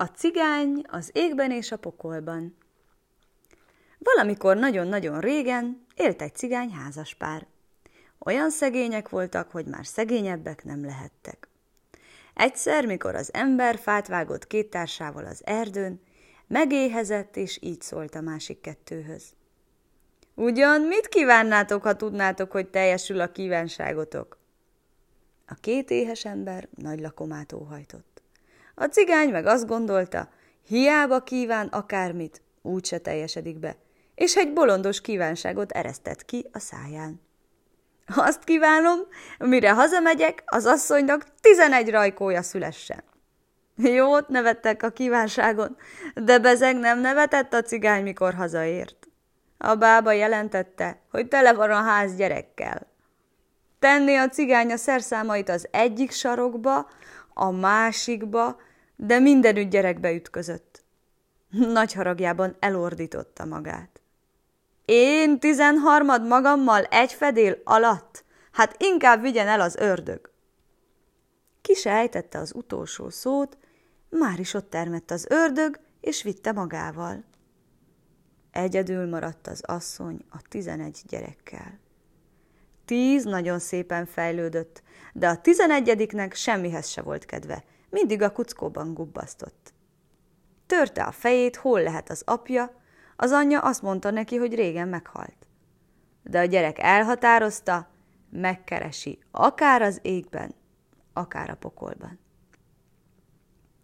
A cigány az égben és a pokolban. Valamikor nagyon-nagyon régen élt egy cigány házaspár. Olyan szegények voltak, hogy már szegényebbek nem lehettek. Egyszer, mikor az ember fát vágott két társával az erdőn, megéhezett, és így szólt a másik kettőhöz. Ugyan mit kívánnátok, ha tudnátok, hogy teljesül a kívánságotok? A két éhes ember nagy lakomát óhajtott. A cigány meg azt gondolta, hiába kíván akármit, úgyse teljesedik be, és egy bolondos kívánságot eresztett ki a száján. Azt kívánom, mire hazamegyek, az asszonynak tizenegy rajkója szülessen. Jót nevettek a kívánságon, de bezeg nem nevetett a cigány, mikor hazaért. A bába jelentette, hogy tele van a ház gyerekkel. Tenni a cigány a szerszámait az egyik sarokba, a másikba, de mindenütt gyerekbe ütközött. Nagy haragjában elordította magát. Én tizenharmad magammal egy fedél alatt? Hát inkább vigyen el az ördög. Ki ejtette az utolsó szót, már is ott termett az ördög, és vitte magával. Egyedül maradt az asszony a tizenegy gyerekkel. Tíz nagyon szépen fejlődött, de a tizenegyediknek semmihez se volt kedve, mindig a kuckóban gubbasztott. Törte a fejét, hol lehet az apja, az anyja azt mondta neki, hogy régen meghalt. De a gyerek elhatározta, megkeresi akár az égben, akár a pokolban.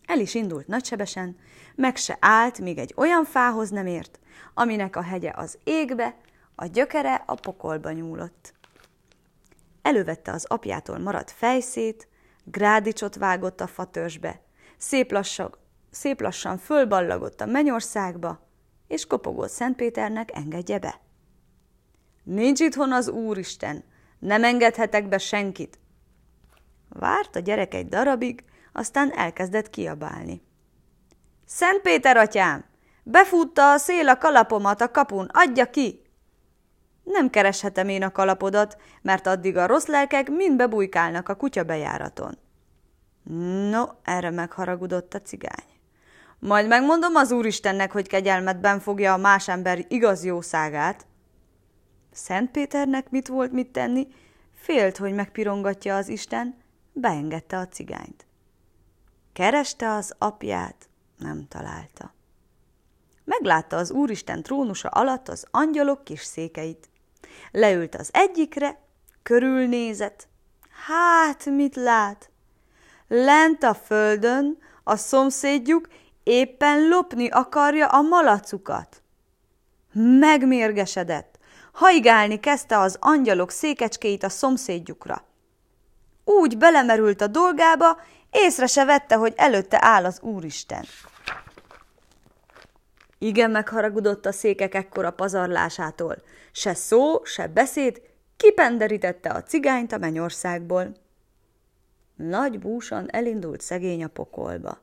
El is indult nagysebesen, meg se állt, míg egy olyan fához nem ért, aminek a hegye az égbe, a gyökere a pokolba nyúlott. Elővette az apjától maradt fejszét, grádicsot vágott a fatörsbe, szép, lassan, szép lassan fölballagott a mennyországba, és kopogott Szentpéternek engedje be. Nincs itthon az Úristen, nem engedhetek be senkit. Várt a gyerek egy darabig, aztán elkezdett kiabálni. Szent Péter atyám, befutta a szél a kalapomat a kapun, adja ki! Nem kereshetem én a kalapodat, mert addig a rossz lelkek mind bebujkálnak a kutya bejáraton. No, erre megharagudott a cigány. Majd megmondom az Úristennek, hogy kegyelmetben fogja a más ember igaz jószágát. Szent Péternek mit volt mit tenni, félt, hogy megpirongatja az Isten, beengedte a cigányt. Kereste az apját, nem találta. Meglátta az Úristen trónusa alatt az angyalok kis székeit. Leült az egyikre, körülnézett. Hát, mit lát? Lent a földön a szomszédjuk éppen lopni akarja a malacukat. Megmérgesedett. Haigálni kezdte az angyalok székecskéit a szomszédjukra. Úgy belemerült a dolgába, észre se vette, hogy előtte áll az Úristen. Igen megharagudott a székek ekkora pazarlásától. Se szó, se beszéd, kipenderítette a cigányt a mennyországból. Nagy búsan elindult szegény a pokolba.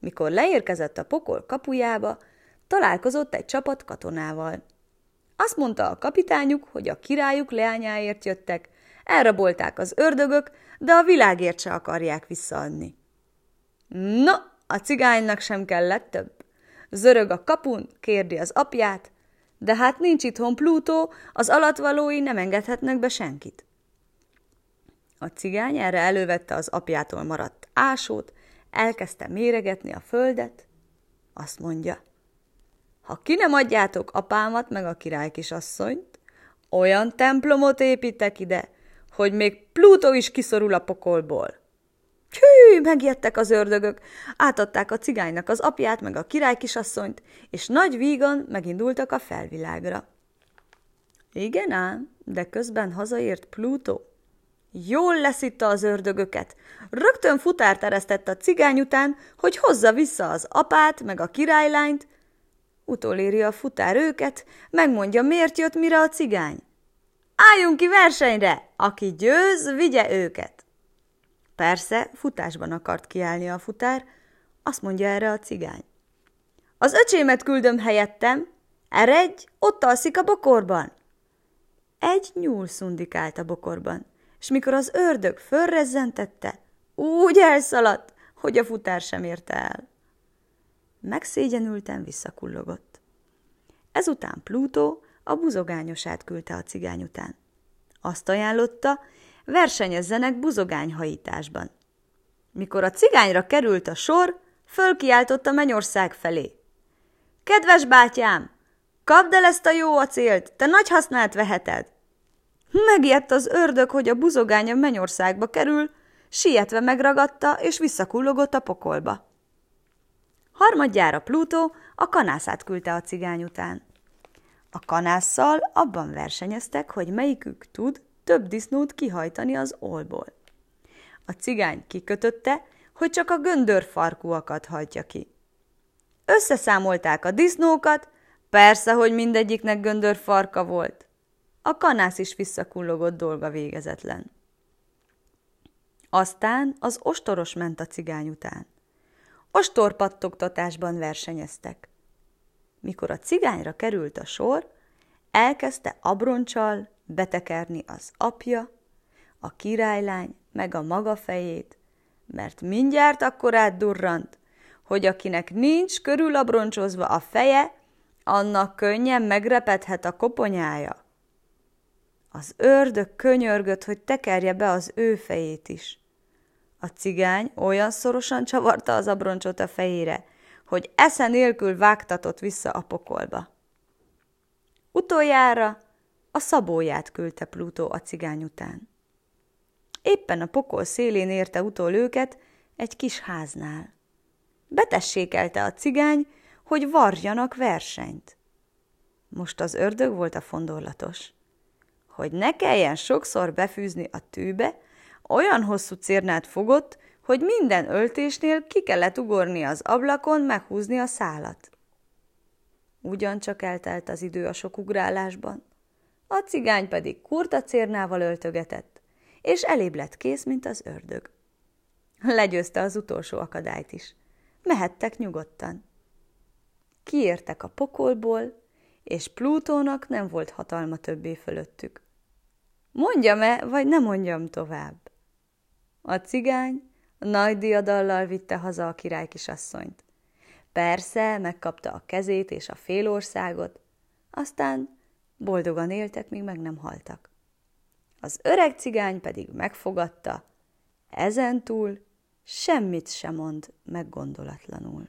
Mikor leérkezett a pokol kapujába, találkozott egy csapat katonával. Azt mondta a kapitányuk, hogy a királyuk leányáért jöttek, elrabolták az ördögök, de a világért se akarják visszaadni. No, a cigánynak sem kellett több. Zörög a kapun, kérdi az apját, de hát nincs itthon Plutó, az alatvalói nem engedhetnek be senkit. A cigány erre elővette az apjától maradt ásót, elkezdte méregetni a földet, azt mondja, ha ki nem adjátok apámat meg a király kisasszonyt, olyan templomot építek ide, hogy még Plutó is kiszorul a pokolból. Hű, megijedtek az ördögök, átadták a cigánynak az apját meg a király kisasszonyt, és nagy vígan megindultak a felvilágra. Igen ám, de közben hazaért Plutó. Jól leszitta az ördögöket. Rögtön futárt eresztett a cigány után, hogy hozza vissza az apát, meg a királylányt. Utoléri a futár őket, megmondja, miért jött mire a cigány. Álljunk ki versenyre! Aki győz, vigye őket! Persze, futásban akart kiállni a futár, azt mondja erre a cigány. Az öcsémet küldöm helyettem, eredj, ott alszik a bokorban. Egy nyúl szundikált a bokorban és mikor az ördög fölrezzentette, úgy elszaladt, hogy a futár sem érte el. Megszégyenülten visszakullogott. Ezután Plutó a buzogányosát küldte a cigány után. Azt ajánlotta, versenyezzenek buzogányhajításban. Mikor a cigányra került a sor, fölkiáltott a mennyország felé. Kedves bátyám, kapd el ezt a jó acélt, te nagy hasznát veheted. Megijedt az ördög, hogy a buzogány a mennyországba kerül, sietve megragadta, és visszakullogott a pokolba. Harmadjára Plutó a kanászát küldte a cigány után. A kanásszal abban versenyeztek, hogy melyikük tud több disznót kihajtani az olból. A cigány kikötötte, hogy csak a göndörfarkúakat hajtja ki. Összeszámolták a disznókat, persze, hogy mindegyiknek göndörfarka volt. A kanász is visszakullogott dolga végezetlen. Aztán az ostoros ment a cigány után. Ostorpattogtatásban versenyeztek. Mikor a cigányra került a sor, elkezdte abroncsal betekerni az apja, a királylány meg a maga fejét, mert mindjárt akkor átdurrant, hogy akinek nincs körülabroncsozva a feje, annak könnyen megrepedhet a koponyája. Az ördög könyörgött, hogy tekerje be az ő fejét is. A cigány olyan szorosan csavarta az abroncsot a fejére, hogy esze nélkül vágtatott vissza a pokolba. Utoljára a szabóját küldte Plutó a cigány után. Éppen a pokol szélén érte utol őket egy kis háznál. Betessékelte a cigány, hogy varjanak versenyt. Most az ördög volt a fondorlatos. Hogy ne kelljen sokszor befűzni a tűbe, olyan hosszú cérnát fogott, hogy minden öltésnél ki kellett ugorni az ablakon, meghúzni a szálat. Ugyancsak eltelt az idő a sok ugrálásban. A cigány pedig kurta cérnával öltögetett, és elébb lett kész, mint az ördög. Legyőzte az utolsó akadályt is. Mehettek nyugodtan. Kiértek a pokolból, és Plutónak nem volt hatalma többé fölöttük. Mondjam-e, vagy nem mondjam tovább? A cigány nagy diadallal vitte haza a király kisasszonyt. Persze, megkapta a kezét és a félországot, aztán boldogan éltek, míg meg nem haltak. Az öreg cigány pedig megfogadta, ezentúl semmit sem mond meggondolatlanul.